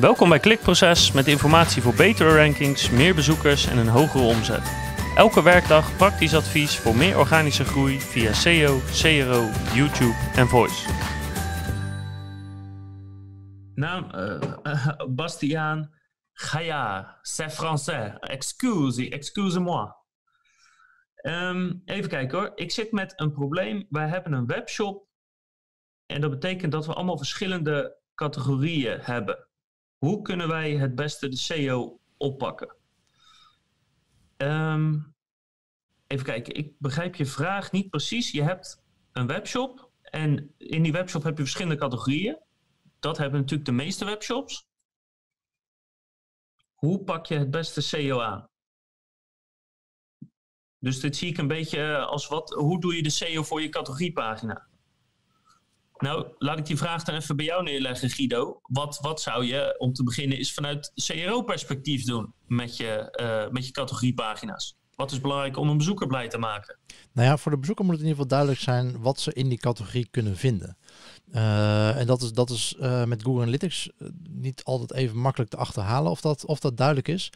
Welkom bij Klikproces met informatie voor betere rankings, meer bezoekers en een hogere omzet. Elke werkdag praktisch advies voor meer organische groei via SEO, CRO, YouTube en Voice. Naam uh, Bastiaan Gaia, c'est français. Excuse, excuse-moi. Ehm, even kijken hoor. Ik zit met een probleem. Wij hebben een webshop. En dat betekent dat we allemaal verschillende categorieën hebben. Hoe kunnen wij het beste de SEO oppakken? Ehm, even kijken, ik begrijp je vraag niet precies. Je hebt een webshop en in die webshop heb je verschillende categorieën. Dat hebben natuurlijk de meeste webshops. Hoe pak je het beste SEO aan? Dus dit zie ik een beetje als wat, hoe doe je de SEO voor je categoriepagina? Nou, laat ik die vraag dan even bij jou neerleggen, Guido. Wat, wat zou je, om te beginnen, is vanuit CRO-perspectief doen met je, uh, met je categoriepagina's? Wat is belangrijk om een bezoeker blij te maken? Nou ja, voor de bezoeker moet het in ieder geval duidelijk zijn wat ze in die categorie kunnen vinden. Uh, en dat is, dat is uh, met Google Analytics niet altijd even makkelijk te achterhalen of dat, of dat duidelijk is.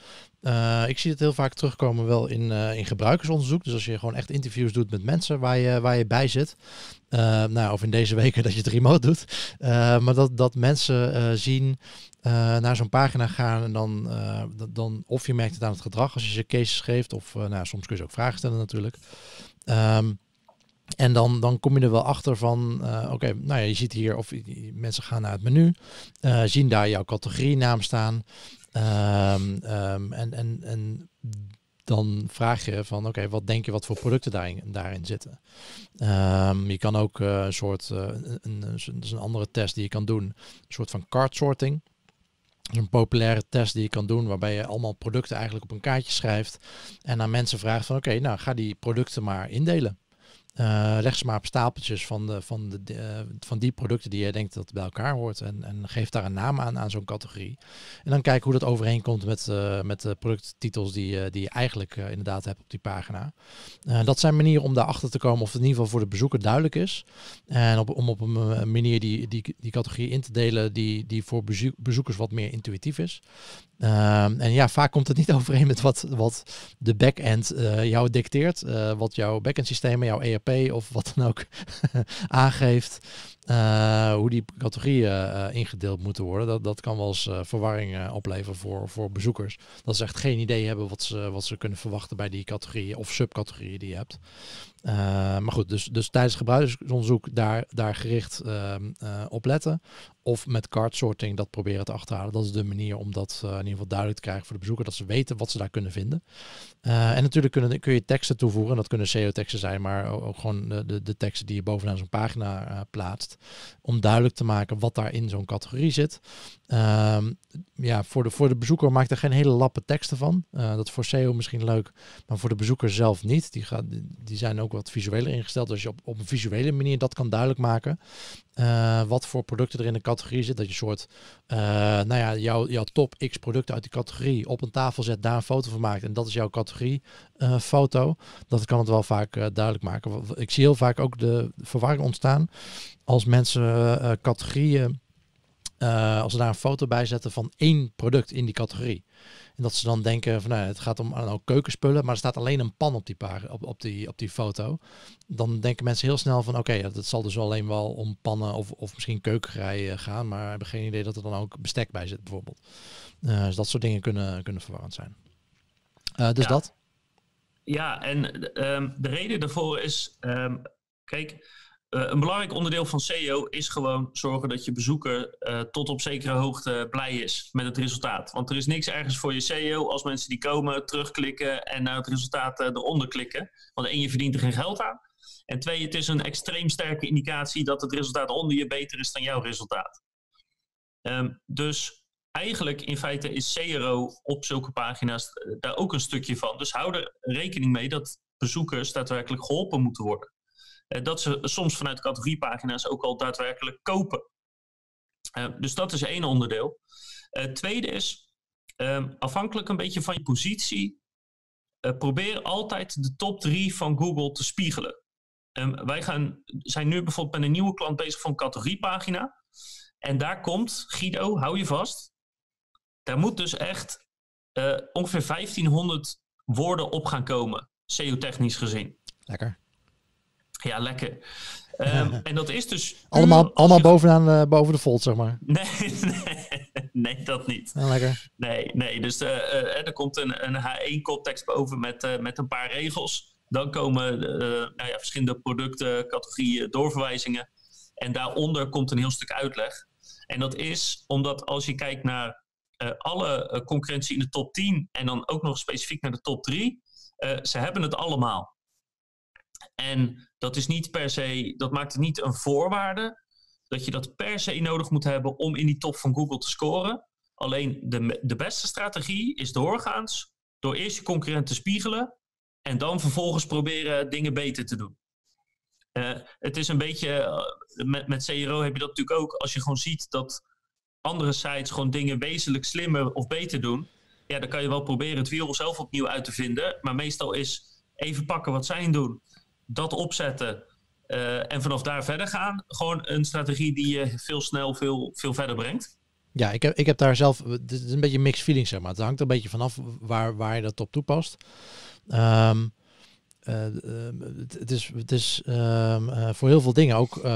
Ik zie het heel vaak terugkomen wel in, in gebruikersonderzoek. Dus als je gewoon echt interviews doet met mensen waar je, waar je bij zit. Nou, of in deze weken dat je het remote doet. maar dat, dat mensen zien naar zo'n pagina gaan en dan, dan of je merkt het aan het gedrag als je ze cases geeft. Of nou, soms kun je ze ook vragen stellen natuurlijk. Um, en dan, dan kom je er wel achter van, oké, nou ja, je ziet hier, of mensen gaan naar het menu, zien daar jouw categorienaam staan. Um, um, en, en, en dan vraag je van, oké, wat denk je wat voor producten daarin, daarin zitten? Um, je kan ook uh, een soort, een, een, is een andere test die je kan doen, een soort van card sorting. Een populaire test die je kan doen, waarbij je allemaal producten eigenlijk op een kaartje schrijft. En aan mensen vraagt van oké, nou ga die producten maar indelen. Leg ze maar op stapeltjes van, de, van, de, uh, van die producten die je denkt dat bij elkaar hoort. En, en geef daar een naam aan, aan zo'n categorie. En dan kijk hoe dat overeenkomt met, uh, met de producttitels die, die je eigenlijk inderdaad hebt op die pagina. dat zijn manieren om daarachter te komen of het in ieder geval voor de bezoeker duidelijk is. En op, om op een manier die, die, die categorie in te delen die, die voor bezoekers wat meer intuïtief is. Ehm, en ja, vaak komt het niet overeen met wat, wat de backend jou dicteert. Wat jouw backend systemen, jouw ERP of wat dan ook aangeeft. Uh, hoe die categorieën ingedeeld moeten worden. Dat, dat kan wel eens verwarring opleveren voor, voor bezoekers. Dat ze echt geen idee hebben wat ze, wat ze kunnen verwachten bij die categorieën of subcategorieën die je hebt. maar goed, dus, dus tijdens gebruikersonderzoek daar, daar gericht ehm, op letten. Of met card sorting dat proberen te achterhalen. Dat is de manier om dat in ieder geval duidelijk te krijgen voor de bezoeker. Dat ze weten wat ze daar kunnen vinden. En natuurlijk kunnen, kun je teksten toevoegen. Dat kunnen SEO-teksten zijn, maar ook gewoon de, de, de, teksten die je bovenaan zo'n pagina plaatst. Om duidelijk te maken wat daar in zo'n categorie zit. Ehm, ja, voor de, voor de bezoeker maakt er geen hele lappe teksten van. dat is voor SEO misschien leuk, maar voor de bezoeker zelf niet. Die, gaat, die zijn ook wat visueler ingesteld. Dus je op, op een visuele manier dat kan duidelijk maken. wat voor producten er in de categorie zit. Dat je soort, uh, nou ja, jouw, jouw top X producten uit die categorie op een tafel zet, daar een foto van maakt. En dat is jouw categorie foto. Dat kan het wel vaak duidelijk maken. Ik zie heel vaak ook de verwarring ontstaan als mensen categorieën, als ze daar een foto bij zetten van één product in die categorie. En dat ze dan denken van nou, het gaat om nou, keukenspullen, maar er staat alleen een pan op die, paar, op, op, die, op die foto. Dan denken mensen heel snel van oké, okay, dat zal dus alleen wel om pannen of, of misschien keukengerei gaan, maar hebben geen idee dat er dan ook bestek bij zit bijvoorbeeld. Uh, dus dat soort dingen kunnen, kunnen verwarrend zijn. Uh, dus ja. dat. Ja, en um, de reden daarvoor is, um, kijk, een belangrijk onderdeel van SEO is gewoon zorgen dat je bezoeker uh, tot op zekere hoogte blij is met het resultaat. Want er is niks ergens voor je SEO als mensen die komen, terugklikken en naar het resultaat uh, eronder klikken. Want één, je verdient er geen geld aan. En twee, het is een extreem sterke indicatie dat het resultaat onder je beter is dan jouw resultaat. Um, dus eigenlijk in feite is CRO op zulke pagina's daar ook een stukje van. Dus hou er rekening mee dat bezoekers daadwerkelijk geholpen moeten worden. Uh, dat ze soms vanuit categoriepagina's ook al daadwerkelijk kopen. Uh, dus dat is één onderdeel. Uh, tweede is, um, afhankelijk een beetje van je positie, probeer altijd de top drie van Google te spiegelen. Um, wij gaan, zijn nu bijvoorbeeld met een nieuwe klant bezig van categoriepagina. En daar komt, Guido, hou je vast, daar moet dus echt ongeveer 1500 woorden op gaan komen, SEO-technisch gezien. Lekker. Ja, lekker. Um, en dat is dus. Allemaal, allemaal bovenaan, uh, boven de fold, zeg maar. Nee, nee, nee dat niet. Ja, lekker. Nee, nee. Dus uh, uh, er komt een, een H1-context boven met, met een paar regels. Dan komen nou ja, verschillende producten, categorieën, doorverwijzingen. En daaronder komt een heel stuk uitleg. En dat is omdat als je kijkt naar alle concurrentie in de top 10 en dan ook nog specifiek naar de top 3, ze hebben het allemaal. En dat is niet per se, dat maakt het niet een voorwaarde dat je dat per se nodig moet hebben om in die top van Google te scoren. Alleen de, de beste strategie is doorgaans door eerst je concurrent te spiegelen en dan vervolgens proberen dingen beter te doen. Uh, het is een beetje, uh, met, met CRO heb je dat natuurlijk ook, als je gewoon ziet dat andere sites gewoon dingen wezenlijk slimmer of beter doen, ja, dan kan je wel proberen het wiel zelf opnieuw uit te vinden. Maar meestal is even pakken wat zij doen dat opzetten uh, en vanaf daar verder gaan. Gewoon een strategie die je veel snel veel, veel verder brengt. Ja, ik heb, ik heb daar zelf, het is een beetje mixed feeling zeg maar. Het hangt er een beetje vanaf waar, waar je dat op toepast. Um, uh, het is, het is uh, voor heel veel dingen ook,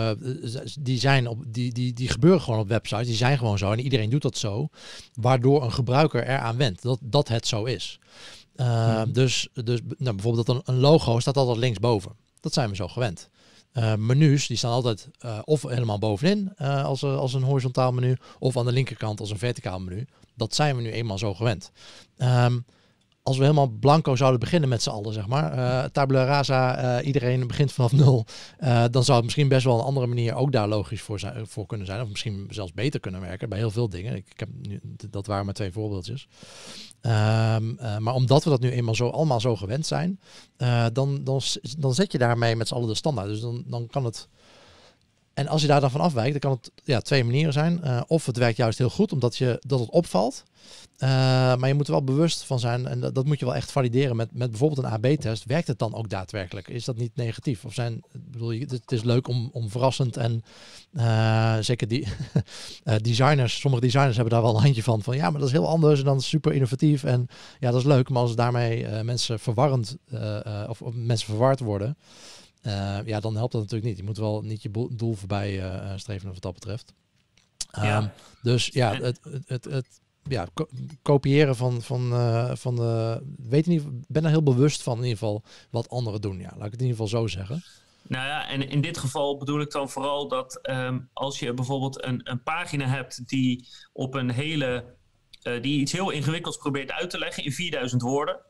die, zijn op, die, die, die gebeuren gewoon op websites, die zijn gewoon zo en iedereen doet dat zo, waardoor een gebruiker eraan wendt dat, dat het zo is. Uh, Dus, dus nou, bijvoorbeeld dat een, een, logo staat altijd linksboven. Dat zijn we zo gewend. Uh, menus die staan altijd uh, of helemaal bovenin uh, als, als een horizontaal menu, of aan de linkerkant als een verticaal menu. Dat zijn we nu eenmaal zo gewend. Um, als we helemaal blanco zouden beginnen met z'n allen, zeg maar, uh, tabula rasa, uh, iedereen begint vanaf nul, uh, dan zou het misschien best wel een andere manier ook daar logisch voor, zijn, voor kunnen zijn. Of misschien zelfs beter kunnen werken bij heel veel dingen. Ik, heb nu, dat waren maar twee voorbeeldjes. Um, maar omdat we dat nu eenmaal zo allemaal zo gewend zijn, dan, dan, dan zet je daarmee met z'n allen de standaard. Dus dan, dan kan het en als je daar dan van afwijkt, dan kan het ja, twee manieren zijn. Of het werkt juist heel goed, omdat je, dat het opvalt. Uh, maar je moet er wel bewust van zijn, en dat, dat, moet je wel echt valideren met, met bijvoorbeeld een AB-test. Werkt het dan ook daadwerkelijk? Is dat niet negatief? Of zijn, bedoel je, het is leuk om, om verrassend en uh, zeker die designers, sommige designers hebben daar wel een handje van. Van ja, maar dat is heel anders en dan super innovatief. En ja, dat is leuk, maar als daarmee mensen verwarrend of, of mensen verward worden. Ja, dan helpt dat natuurlijk niet. Je moet wel niet je doel voorbij streven wat dat betreft. Ja. Um, dus ja, het, het, het, het ja, ko kopiëren van, van, uh, van de. Weet in ieder geval, ben er heel bewust van in ieder geval wat anderen doen. Ja, laat ik het in ieder geval zo zeggen. Nou ja, en in dit geval bedoel ik dan vooral dat um, als je bijvoorbeeld een, een pagina hebt die op een hele. Uh, die iets heel ingewikkelds probeert uit te leggen in 4000 woorden.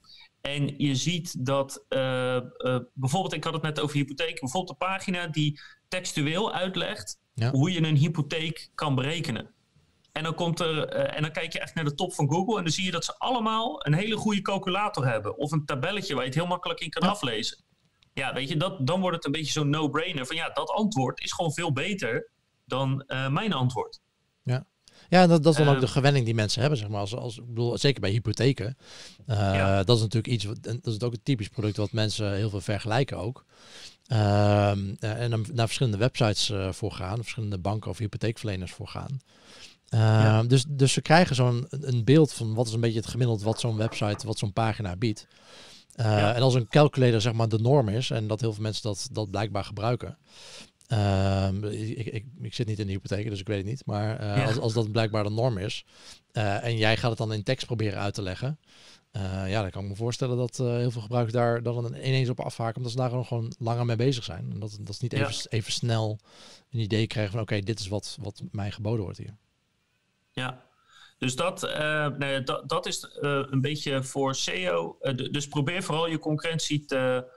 En je ziet dat uh, uh, bijvoorbeeld, ik had het net over hypotheek, bijvoorbeeld een pagina die textueel uitlegt ja. hoe je een hypotheek kan berekenen. En dan, komt er, uh, en dan kijk je echt naar de top van Google en dan zie je dat ze allemaal een hele goede calculator hebben. Of een tabelletje waar je het heel makkelijk in kan ja. aflezen. Ja, weet je, dat, dan wordt het een beetje zo'n no-brainer van ja, dat antwoord is gewoon veel beter dan mijn antwoord. Ja. Ja, dat, dat is dan ook de gewenning die mensen hebben, zeg maar. Als, als, ik bedoel, zeker bij hypotheken. Uh, ja. Dat is natuurlijk iets, dat is ook een typisch product wat mensen heel veel vergelijken ook. Uh, en dan naar verschillende websites uh, voor gaan, verschillende banken of hypotheekverleners voor gaan. Uh, ja. dus, dus ze krijgen zo'n een beeld van wat is een beetje het gemiddeld wat zo'n website, wat zo'n pagina biedt. Uh, ja. En als een calculator zeg maar de norm is en dat heel veel mensen dat, dat blijkbaar gebruiken, Um, ik, ik, ik, zit niet in de hypotheek, dus ik weet het niet. Maar ja. als, als dat blijkbaar de norm is uh, en jij gaat het dan in tekst proberen uit te leggen, ja, dan kan ik me voorstellen dat heel veel gebruikers daar dan ineens op afhaken, omdat ze daar gewoon langer mee bezig zijn. En dat, dat is niet even, even snel een idee krijgen van oké, okay, dit is wat, wat mij geboden wordt hier. Ja, dus dat, nee, dat, dat is een beetje voor SEO. dus probeer vooral je concurrentie te,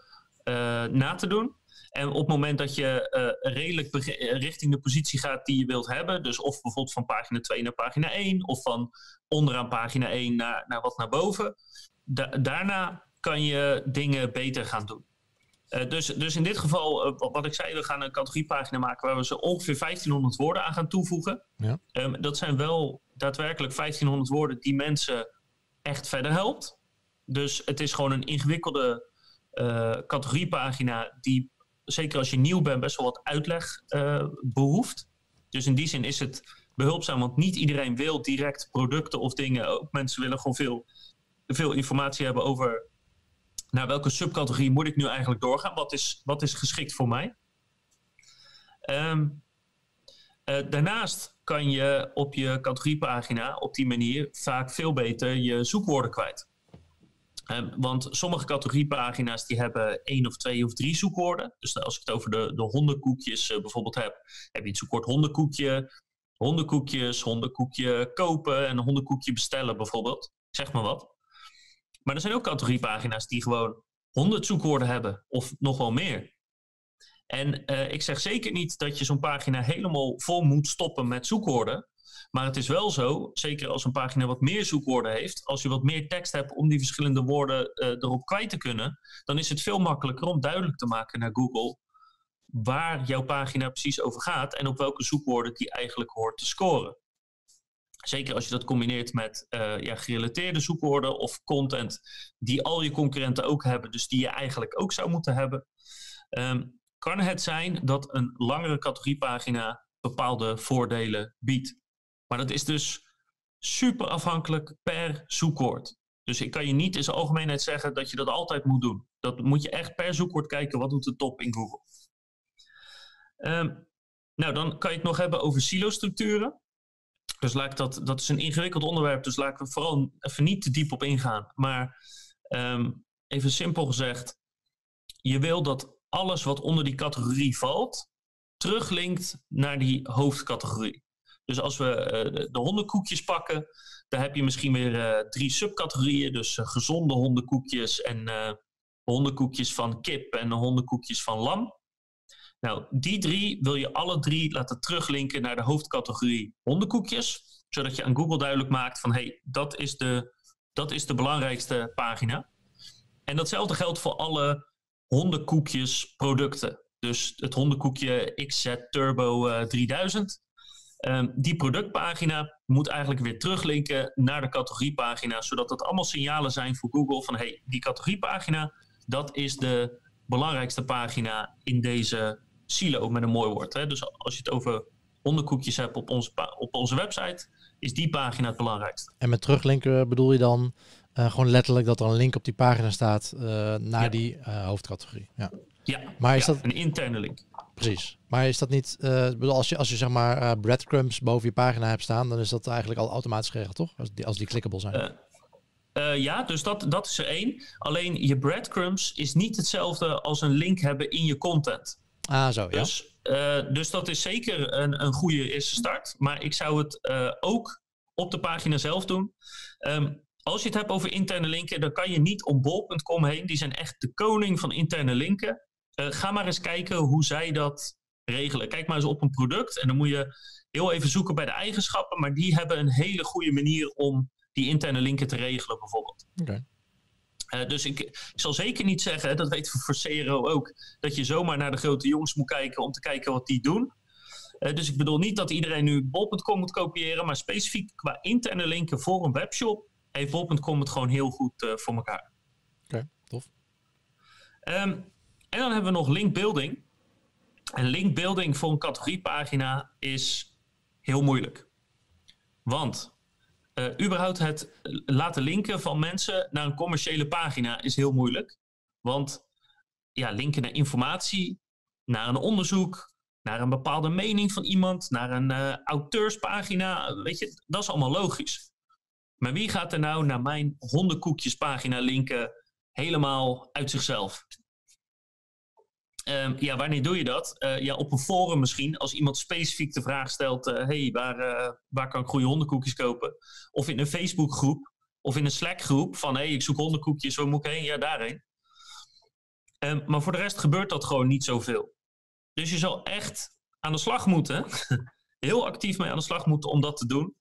na te doen. En op het moment dat je redelijk richting de positie gaat die je wilt hebben, dus of bijvoorbeeld van pagina 2 naar pagina 1, of van onderaan pagina 1 naar, naar wat naar boven, da daarna kan je dingen beter gaan doen. Uh, dus, dus in dit geval, uh, wat ik zei, we gaan een categoriepagina maken waar we ze ongeveer 1500 woorden aan gaan toevoegen. Ja. Um, dat zijn wel daadwerkelijk 1500 woorden die mensen echt verder helpt. Dus het is gewoon een ingewikkelde uh, categoriepagina die zeker als je nieuw bent, best wel wat uitleg behoeft. Dus in die zin is het behulpzaam, want niet iedereen wil direct producten of dingen. Ook mensen willen gewoon veel, veel informatie hebben over naar welke subcategorie moet ik nu eigenlijk doorgaan? Wat is, wat is geschikt voor mij? Ehm, eh, daarnaast kan je op je categoriepagina op die manier vaak veel beter je zoekwoorden kwijt. Um, want sommige categoriepagina's die hebben één of twee of drie zoekwoorden. Dus als ik het over de, de hondenkoekjes uh, bijvoorbeeld heb, heb je het zoekwoord hondenkoekje, hondenkoekjes, hondenkoekje kopen en hondenkoekje bestellen bijvoorbeeld. Zeg maar wat. Maar er zijn ook categoriepagina's die gewoon 100 zoekwoorden hebben of nog wel meer. En uh, ik zeg zeker niet dat je zo'n pagina helemaal vol moet stoppen met zoekwoorden. Maar het is wel zo, zeker als een pagina wat meer zoekwoorden heeft, als je wat meer tekst hebt om die verschillende woorden uh, erop kwijt te kunnen, dan is het veel makkelijker om duidelijk te maken naar Google waar jouw pagina precies over gaat en op welke zoekwoorden die eigenlijk hoort te scoren. Zeker als je dat combineert met uh, ja, gerelateerde zoekwoorden of content die al je concurrenten ook hebben, dus die je eigenlijk ook zou moeten hebben. Um, kan het zijn dat een langere categoriepagina bepaalde voordelen biedt. Maar dat is dus super afhankelijk per zoekwoord. Dus ik kan je niet in zijn algemeenheid zeggen dat je dat altijd moet doen. Dat moet je echt per zoekwoord kijken, wat doet de top in Google. Um, nou, dan kan je het nog hebben over silo-structuren. Dus laat ik dat, dat is een ingewikkeld onderwerp, dus laat ik vooral even niet te diep op ingaan. Maar um, even simpel gezegd, je wil dat alles wat onder die categorie valt, teruglinkt naar die hoofdcategorie. Dus als we uh, de, de hondenkoekjes pakken, dan heb je misschien weer uh, drie subcategorieën. Dus uh, gezonde hondenkoekjes en hondenkoekjes van kip en hondenkoekjes van lam. Nou, die drie wil je alle drie laten teruglinken naar de hoofdcategorie hondenkoekjes. Zodat je aan Google duidelijk maakt van hé, hey, dat, is de, dat is de belangrijkste pagina. En datzelfde geldt voor alle hondenkoekjes producten. Dus het hondenkoekje XZ Turbo uh, 3000. Um, die productpagina moet eigenlijk weer teruglinken naar de categoriepagina, zodat dat allemaal signalen zijn voor Google van hey, die categoriepagina, dat is de belangrijkste pagina in deze silo met een mooi woord. Hè? Dus als je het over hondenkoekjes hebt op onze, op onze website, is die pagina het belangrijkste. En met teruglinken bedoel je dan uh, gewoon letterlijk dat er een link op die pagina staat uh, naar ja. die uh, hoofdcategorie. Ja, ja. maar is ja, dat een interne link? Precies. Maar is dat niet, bedoel, als je, als je zeg maar breadcrumbs boven je pagina hebt staan, dan is dat eigenlijk al automatisch geregeld, toch? Als die, als die clickable zijn. Ja, dus dat, dat is er één. Alleen je breadcrumbs is niet hetzelfde als een link hebben in je content. Ah, zo, ja. Dus, uh, dus dat is zeker een, een goede eerste start. Maar ik zou het uh, ook op de pagina zelf doen. Um, als je het hebt over interne linken, dan kan je niet om bol.com heen. Die zijn echt de koning van interne linken. ga maar eens kijken hoe zij dat regelen. Kijk maar eens op een product en dan moet je heel even zoeken bij de eigenschappen. Maar die hebben een hele goede manier om die interne linken te regelen, bijvoorbeeld. Okay. Uh, dus ik, ik, zal zeker niet zeggen, dat weten we voor Cero ook, dat je zomaar naar de grote jongens moet kijken om te kijken wat die doen. Uh, dus ik bedoel niet dat iedereen nu bol.com moet kopiëren, maar specifiek qua interne linken voor een webshop heeft bol.com het gewoon heel goed uh, voor elkaar. Oké, okay, tof. Um, en dan hebben we nog linkbuilding. En linkbuilding voor een categoriepagina is heel moeilijk. Want uh, überhaupt het laten linken van mensen naar een commerciële pagina is heel moeilijk. Want ja, linken naar informatie, naar een onderzoek, naar een bepaalde mening van iemand, naar een uh, auteurspagina, weet je, dat is allemaal logisch. Maar wie gaat er nou naar mijn hondenkoekjespagina linken helemaal uit zichzelf? Um, ja, wanneer doe je dat? Uh, ja, op een forum misschien. Als iemand specifiek de vraag stelt: uh, hey, waar, uh, waar kan ik goede hondenkoekjes kopen? Of in een Facebookgroep of in een Slack-groep van: hey, ik zoek hondenkoekjes, waar moet ik heen? Ja, daarheen. Um, maar voor de rest gebeurt dat gewoon niet zoveel. Dus je zal echt aan de slag moeten. Heel actief mee aan de slag moeten om dat te doen.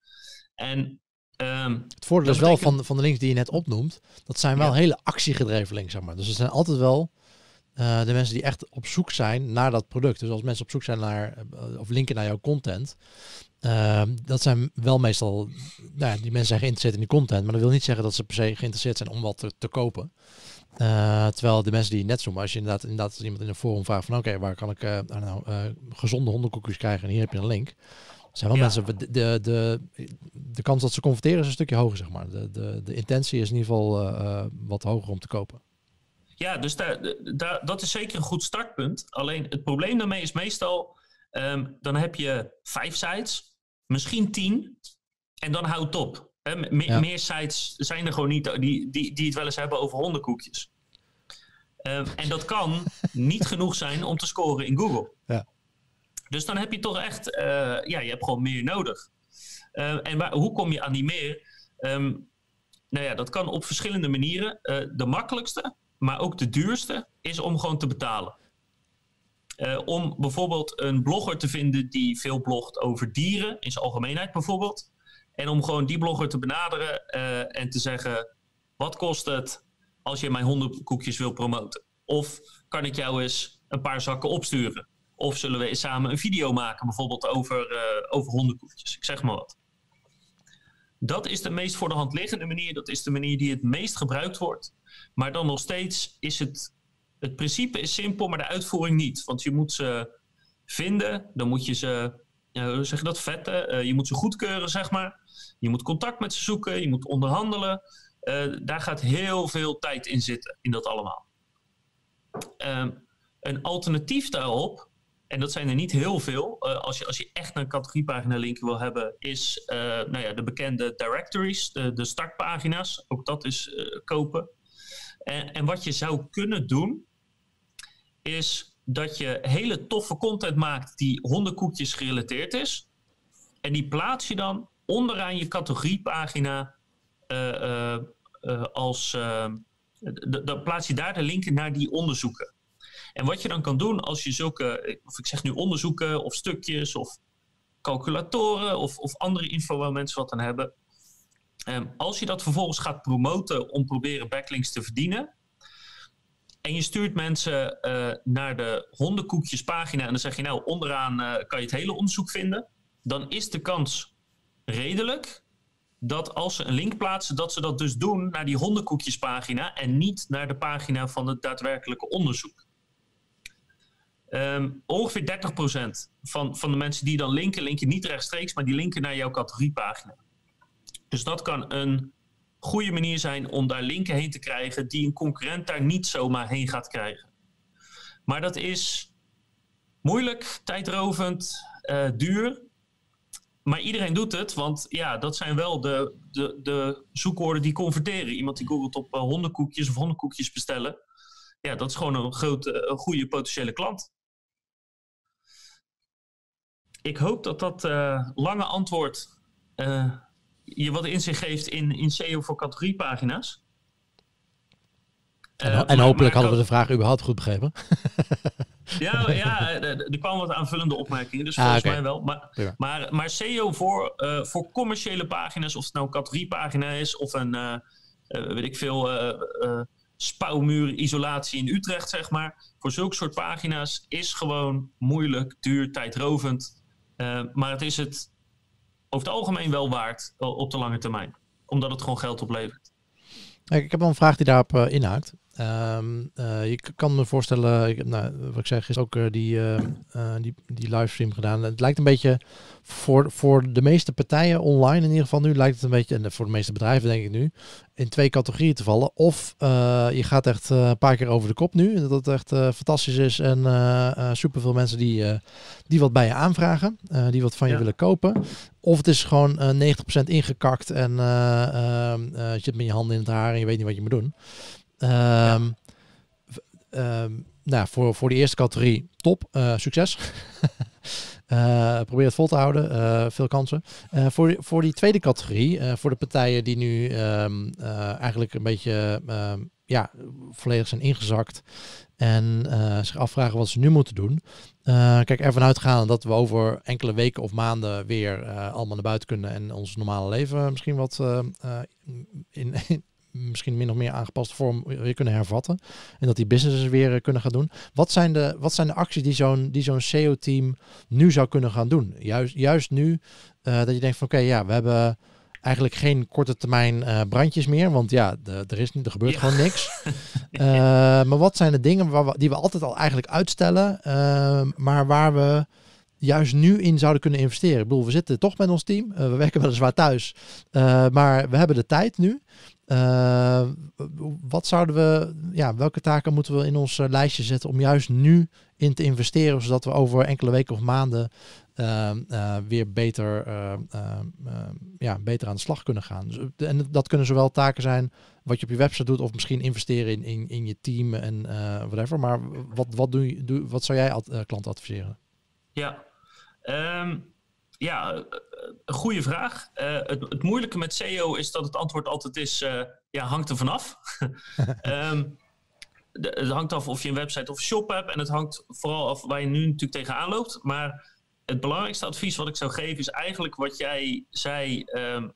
En Um, het voordeel is wel van, van de links die je net opnoemt, dat zijn wel ja. hele actiegedreven links, zeg maar. Dus het zijn altijd wel uh, de mensen die echt op zoek zijn naar dat product. Dus als mensen op zoek zijn naar, uh, of linken naar jouw content, uh, dat zijn wel meestal, nou ja, die mensen zijn geïnteresseerd in die content, maar dat wil niet zeggen dat ze per se geïnteresseerd zijn om wat te, te kopen. Terwijl de mensen die net zoomen, als je inderdaad, inderdaad iemand in een forum vraagt van oké, okay, waar kan ik nou, gezonde hondenkoekjes krijgen en hier heb je een link. zijn wel Ja. mensen, de, de, de, de kans dat ze converteren is een stukje hoger, zeg maar. De, de, de intentie is in ieder geval eh, eh, wat hoger om te kopen. Ja, dus daar, daar, dat is zeker een goed startpunt. Alleen het probleem daarmee is meestal, ehm, dan heb je vijf sites, misschien tien, en dan houdt het op. Me- Ja. Meer sites zijn er gewoon niet die, die, die het wel eens hebben over hondenkoekjes. Ehm, en dat kan niet genoeg zijn om te scoren in Google. Ja. Dus dan heb je toch echt, eh, ja, je hebt gewoon meer nodig. Eh, en waar, hoe kom je aan die meer? Ehm, nou ja, dat kan op verschillende manieren. Eh, de makkelijkste, maar ook de duurste, is om gewoon te betalen. Eh, om bijvoorbeeld een blogger te vinden die veel blogt over dieren, in zijn algemeenheid bijvoorbeeld. En om gewoon die blogger te benaderen eh, en te zeggen: wat kost het als je mijn hondenkoekjes wil promoten? Of kan ik jou eens een paar zakken opsturen? Of zullen we samen een video maken, bijvoorbeeld over, eh, over hondenkoekjes? Ik zeg maar wat. Dat is de meest voor de hand liggende manier. Dat is de manier die het meest gebruikt wordt. Maar dan nog steeds is het. Het principe is simpel, maar de uitvoering niet. Want je moet ze vinden, dan moet je ze. eh, zeg je dat? Vetten. Eh, je moet ze goedkeuren, zeg maar. Je moet contact met ze zoeken, je moet onderhandelen. Eh, daar gaat heel veel tijd in zitten, in dat allemaal. Ehm, een alternatief daarop, en dat zijn er niet heel veel, eh, als, je, als je echt een categoriepagina linken wil hebben, is eh, nou ja, de bekende directories, de, de startpagina's. Ook dat is eh, kopen. En, en wat je zou kunnen doen, is dat je hele toffe content maakt die hondenkoekjes gerelateerd is. En die plaats je dan onderaan je categoriepagina als. dan plaats je daar de linken naar die onderzoeken. En wat je dan kan doen als je zulke, of ik zeg nu onderzoeken of stukjes of calculatoren of, of andere info waar mensen wat aan hebben. Ehm, als je dat vervolgens gaat promoten om proberen backlinks te verdienen. En je stuurt mensen eh, naar de hondenkoekjespagina en dan zeg je nou onderaan eh, kan je het hele onderzoek vinden. Dan is de kans redelijk dat als ze een link plaatsen, dat ze dat dus doen naar die hondenkoekjespagina en niet naar de pagina van het daadwerkelijke onderzoek. Ehm, ongeveer 30% van, van de mensen die dan linken, linken niet rechtstreeks, maar die linken naar jouw categoriepagina. Dus dat kan een goede manier zijn om daar linken heen te krijgen die een concurrent daar niet zomaar heen gaat krijgen. Maar dat is moeilijk, tijdrovend, eh, duur. Maar iedereen doet het, want ja, dat zijn wel de, de, de zoekwoorden die converteren. Iemand die googelt op eh, hondenkoekjes of hondenkoekjes bestellen. Ja, dat is gewoon een grote, een goede potentiële klant. Ik hoop dat dat eh, lange antwoord eh, je wat inzicht geeft in, in SEO voor categoriepagina's. En, Eh, en maar- hopelijk maar hadden we de vraag überhaupt goed begrepen. Ja, ja er, kwamen wat aanvullende opmerkingen, dus Ah, volgens mij wel. Maar, maar, maar SEO voor, voor commerciële pagina's, of het nou een categoriepagina is of een, weet ik veel, eh, spouwmuurisolatie in Utrecht, zeg maar. Voor zulke soort pagina's is gewoon moeilijk, duur, tijdrovend. Eh, maar het is het over het algemeen wel waard eh, op de lange termijn. Omdat het gewoon geld oplevert. Ik heb wel een vraag die daarop eh, inhaakt. Ehm, eh, je kan me voorstellen, ik nou, wat ik zeg, is ook eh, die, eh, eh, die, die livestream gedaan. Het lijkt een beetje voor, voor de meeste partijen online, in ieder geval nu, lijkt het een beetje, en voor de meeste bedrijven denk ik nu, in twee categorieën te vallen. Of je gaat echt een paar keer over de kop nu, en dat het echt fantastisch is en superveel mensen die, die wat bij je aanvragen, die wat van je Ja. willen kopen. Of het is gewoon eh 90% ingekakt en eh, ehm, eh, je zit met je handen in het haar en je weet niet wat je moet doen. Ehm, ehm, nou, voor, voor de eerste categorie, top, eh, succes. Eh, probeer het vol te houden, eh, veel kansen. Voor, voor die tweede categorie, voor de partijen die nu ehm, eh, eigenlijk een beetje ja, volledig zijn ingezakt en zich afvragen wat ze nu moeten doen. Kijk, ervan uitgaan dat we over enkele weken of maanden weer allemaal naar buiten kunnen en ons normale leven misschien wat in misschien min of meer aangepaste vorm weer kunnen hervatten. En dat die businesses weer eh, kunnen gaan doen. Wat zijn de, wat zijn de acties die zo'n die zo'n SEO-team nu zou kunnen gaan doen? Juist, juist nu eh, dat je denkt van oké, ja, we hebben eigenlijk geen korte termijn eh, brandjes meer. Want ja, de, er, is niet, er gebeurt Ja. gewoon niks. Maar wat zijn de dingen waar we, die we altijd al eigenlijk uitstellen, maar waar we juist nu in zouden kunnen investeren. Ik bedoel, we zitten toch met ons team. we werken weliswaar thuis. maar we hebben de tijd nu. wat zouden we, ja, welke taken moeten we in ons lijstje zetten om juist nu in te investeren, zodat we over enkele weken of maanden Ehm, eh, weer beter, ehm, ehm, ja, beter aan de slag kunnen gaan. Dus, en dat kunnen zowel taken zijn wat je op je website doet, of misschien investeren in, in, in je team en whatever. Maar wat, wat, doe je, wat zou jij ad, uh, klanten adviseren? Ja, ja, een goede vraag. het, het, moeilijke met SEO is dat het antwoord altijd is, ja, hangt er vanaf. um, het hangt af of je een website of een shop hebt en het hangt vooral af waar je nu natuurlijk tegenaan loopt. Maar het belangrijkste advies wat ik zou geven is eigenlijk wat jij zei. Um,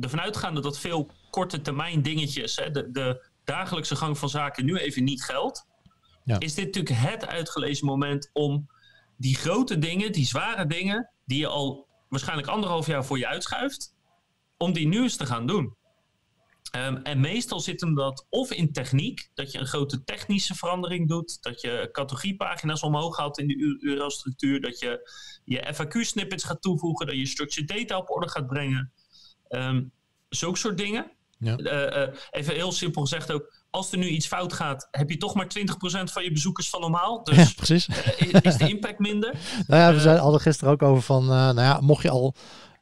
ervan uitgaande dat veel korte termijn dingetjes, hè, de, de, dagelijkse gang van zaken nu even niet geldt. Ja. Is dit natuurlijk het uitgelezen moment om die grote dingen, die zware dingen, die je al waarschijnlijk anderhalf jaar voor je uitschuift, om die nu eens te gaan doen. Ehm, en meestal zit hem dat of in techniek, dat je een grote technische verandering doet, dat je categoriepagina's omhoog haalt in de URL-structuur, dat je je FAQ-snippets gaat toevoegen, dat je structured data op orde gaat brengen. Um, zulke soort dingen. Ja. Uh, uh, even heel simpel gezegd ook, als er nu iets fout gaat, heb je toch maar 20% van je bezoekers van normaal. Dus ja, precies. Uh, is de impact minder? nou ja, we zijn hadden gisteren ook over van, nou ja, mocht je al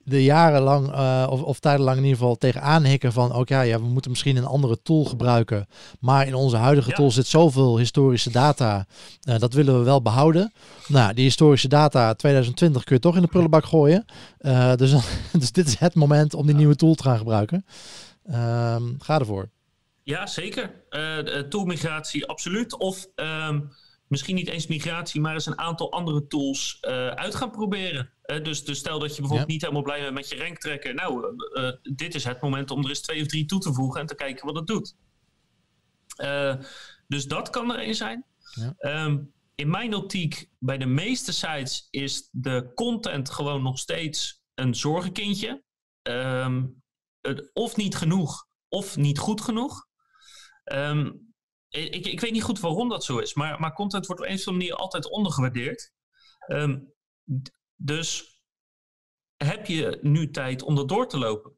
de jarenlang uh, of, of tijdenlang in ieder geval tegenaan hikken van oké, ja, ja, we moeten misschien een andere tool gebruiken. Maar in onze huidige tool zit zoveel historische data. Uh, dat willen we wel behouden. Nou, die historische data 2020 kun je toch in de prullenbak gooien. Uh, dus, dus dit is het moment om die nieuwe tool te gaan gebruiken. Ehm, ga ervoor. Ja, zeker. toolmigratie, absoluut. Of um, misschien niet eens migratie, maar eens een aantal andere tools uh, uit gaan proberen. Uh, dus, dus stel dat je bijvoorbeeld niet helemaal blij bent met je ranktrekker. Nou, uh, dit is het moment om er eens twee of drie toe te voegen en te kijken wat het doet. dus dat kan er een zijn. Ja. Um, in mijn optiek, bij de meeste sites is de content gewoon nog steeds een zorgenkindje. Um, of niet genoeg, of niet goed genoeg. Um, ik, ik weet niet goed waarom dat zo is, maar, maar content wordt op een of andere manier altijd ondergewaardeerd. Um, dus heb je nu tijd om dat door te lopen?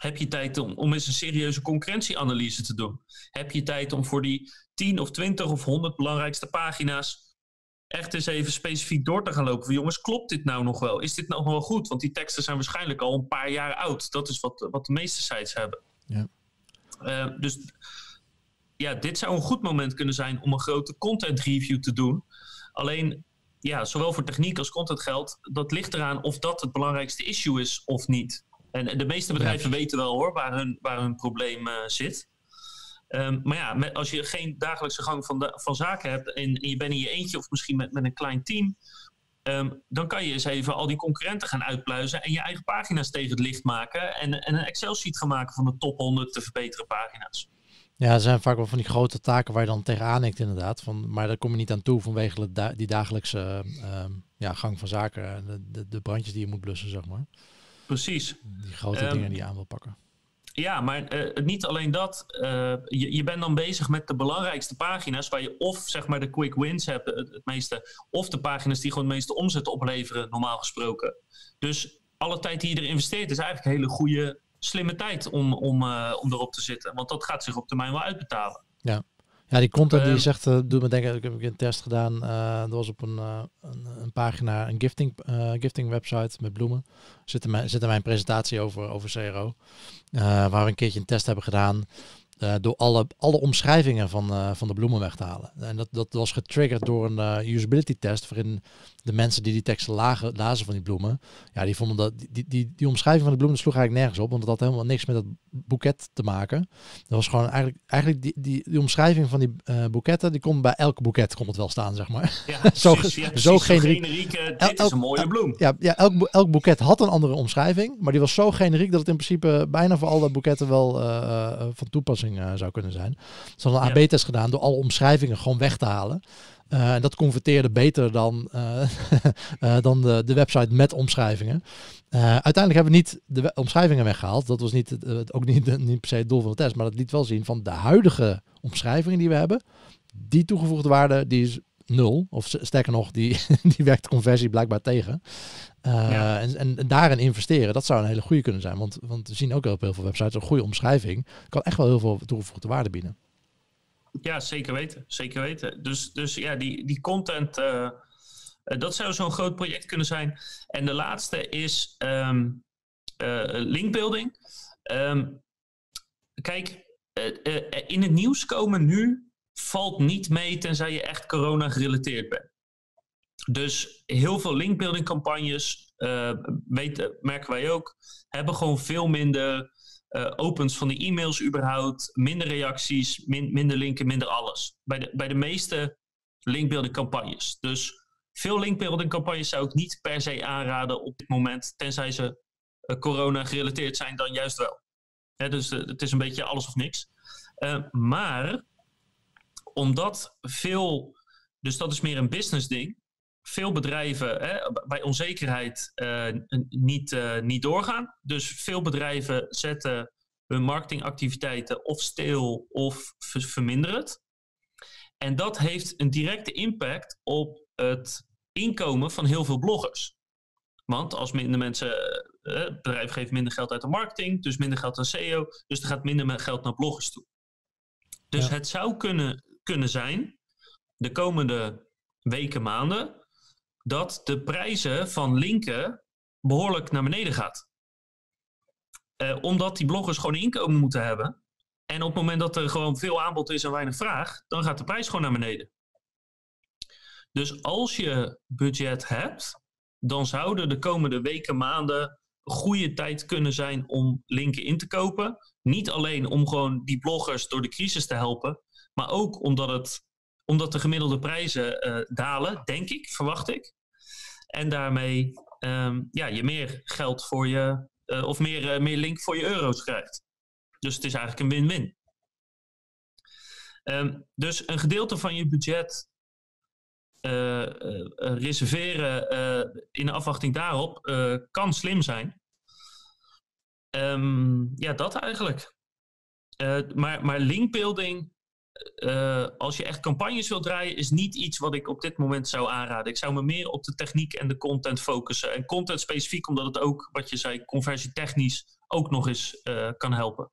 Heb je tijd om, om eens een serieuze concurrentieanalyse te doen? Heb je tijd om voor die 10 of 20 of 100 belangrijkste pagina's echt eens even specifiek door te gaan lopen? Van, jongens, klopt dit nou nog wel? Is dit nog wel goed? Want die teksten zijn waarschijnlijk al een paar jaar oud. Dat is wat, wat de meeste sites hebben. Ja. Uh, dus ja, dit zou een goed moment kunnen zijn om een grote content review te doen. Alleen, ja, zowel voor techniek als content geldt, dat ligt eraan of dat het belangrijkste issue is of niet. En de meeste bedrijven weten wel hoor, waar hun, waar hun probleem uh, zit. Um, maar ja, met, als je geen dagelijkse gang van, de, van zaken hebt en, en, je bent in je eentje of misschien met, met een klein team, um, dan kan je eens even al die concurrenten gaan uitpluizen en je eigen pagina's tegen het licht maken en, en een Excel-sheet gaan maken van de top 100 te verbeteren pagina's. Ja, er zijn vaak wel van die grote taken waar je dan tegenaan hikt inderdaad. Van, maar daar kom je niet aan toe vanwege die dagelijkse uh, ja, gang van zaken. De, de, de, brandjes die je moet blussen, zeg maar. Precies. Die grote um, dingen die je aan wil pakken. Ja, maar uh, niet alleen dat. Uh, je, je bent dan bezig met de belangrijkste pagina's waar je of zeg maar de quick wins hebt, het, meeste, of de pagina's die gewoon het meeste omzet opleveren, normaal gesproken. Dus alle tijd die je erin investeert is eigenlijk een hele goede slimme tijd om, om, uh, om erop te zitten. Want dat gaat zich op termijn wel uitbetalen. Ja. Ja, die content die je ehm, zegt, uh, doet me denken, ik heb een test gedaan. Uh, dat was op een, uh, een, een, pagina, een gifting, gifting website met bloemen. Zit er, mijn, zit er mijn presentatie over, over CRO. waar we een keertje een test hebben gedaan. Uh, door alle, alle omschrijvingen van, uh, van de bloemen weg te halen. En dat, dat was getriggerd door een uh, usability test, waarin de mensen die die teksten lagen, lazen van die bloemen, ja, die vonden dat die, die, die omschrijving van de bloemen sloeg eigenlijk nergens op, want dat had helemaal niks met dat boeket te maken. Dat was gewoon eigenlijk, eigenlijk die, die, die omschrijving van die boeketten, die komt bij elk boeket komt het wel staan, zeg maar. Ja, zo, ja, zo generiek. generiek dit is een mooie bloem. Ja, ja elk, elk boeket had een andere omschrijving, maar die was zo generiek dat het in principe bijna voor al dat boeketten wel van toepassing uh, zou kunnen zijn. Ze hadden een AB-test gedaan door alle omschrijvingen gewoon weg te halen. Uh, en dat converteerde beter dan, uh, dan de, de website met omschrijvingen. uiteindelijk hebben we niet de omschrijvingen weggehaald. Dat was niet, het, ook niet, niet per se het doel van de test. Maar dat liet wel zien van de huidige omschrijvingen die we hebben. Die toegevoegde waarde die is nul. Of sterker nog, die, die werkt conversie blijkbaar tegen. Uh, en, en, daarin investeren, dat zou een hele goede kunnen zijn. Want, want we zien ook op heel veel websites een goede omschrijving. Kan echt wel heel veel toegevoegde waarde bieden. Ja, zeker weten. Zeker weten. Dus, dus ja, die, die content, uh, dat zou zo'n groot project kunnen zijn. En de laatste is um, uh, linkbuilding. Um, kijk, in het nieuws komen nu valt niet mee tenzij je echt corona gerelateerd bent. Dus heel veel linkbuilding campagnes, uh, weten, merken wij ook, hebben gewoon veel minder uh, opens van de e-mails überhaupt, minder reacties, minder linken, minder alles. Bij de, bij de meeste linkbuilding campagnes. Dus veel linkbuilding campagnes zou ik niet per se aanraden op dit moment, tenzij ze uh, corona gerelateerd zijn, dan juist wel. Hè, dus het is een beetje alles of niks. maar omdat veel, dus dat is meer een business ding, veel bedrijven hè, bij onzekerheid uh, niet, uh, niet doorgaan. Dus veel bedrijven zetten hun marketingactiviteiten of stil of verminderen het. En dat heeft een directe impact op het inkomen van heel veel bloggers. Want als minder mensen, uh, het bedrijf geeft minder geld uit de marketing, dus minder geld aan SEO, dus er gaat minder geld naar bloggers toe. Dus het zou kunnen kunnen zijn de komende weken, maanden, dat de prijzen van linken behoorlijk naar beneden gaat. Uh, omdat die bloggers gewoon inkomen moeten hebben. En op het moment dat er gewoon veel aanbod is en weinig vraag, dan gaat de prijs gewoon naar beneden. Dus als je budget hebt, dan zouden de komende weken, maanden goede tijd kunnen zijn om linken in te kopen. Niet alleen om gewoon die bloggers door de crisis te helpen, maar ook omdat, het, omdat de gemiddelde prijzen uh, dalen, denk ik, verwacht ik. En daarmee um, ja, je meer geld voor je, uh, of meer, uh, meer link voor je euro's krijgt. Dus het is eigenlijk een win-win. Um, dus een gedeelte van je budget reserveren in afwachting daarop kan slim zijn. Um, ja, dat eigenlijk. maar, maar linkbuilding uh, als je echt campagnes wilt draaien, is niet iets wat ik op dit moment zou aanraden. Ik zou me meer op de techniek en de content focussen. En content specifiek, omdat het ook, wat je zei, conversietechnisch ook nog eens uh, kan helpen.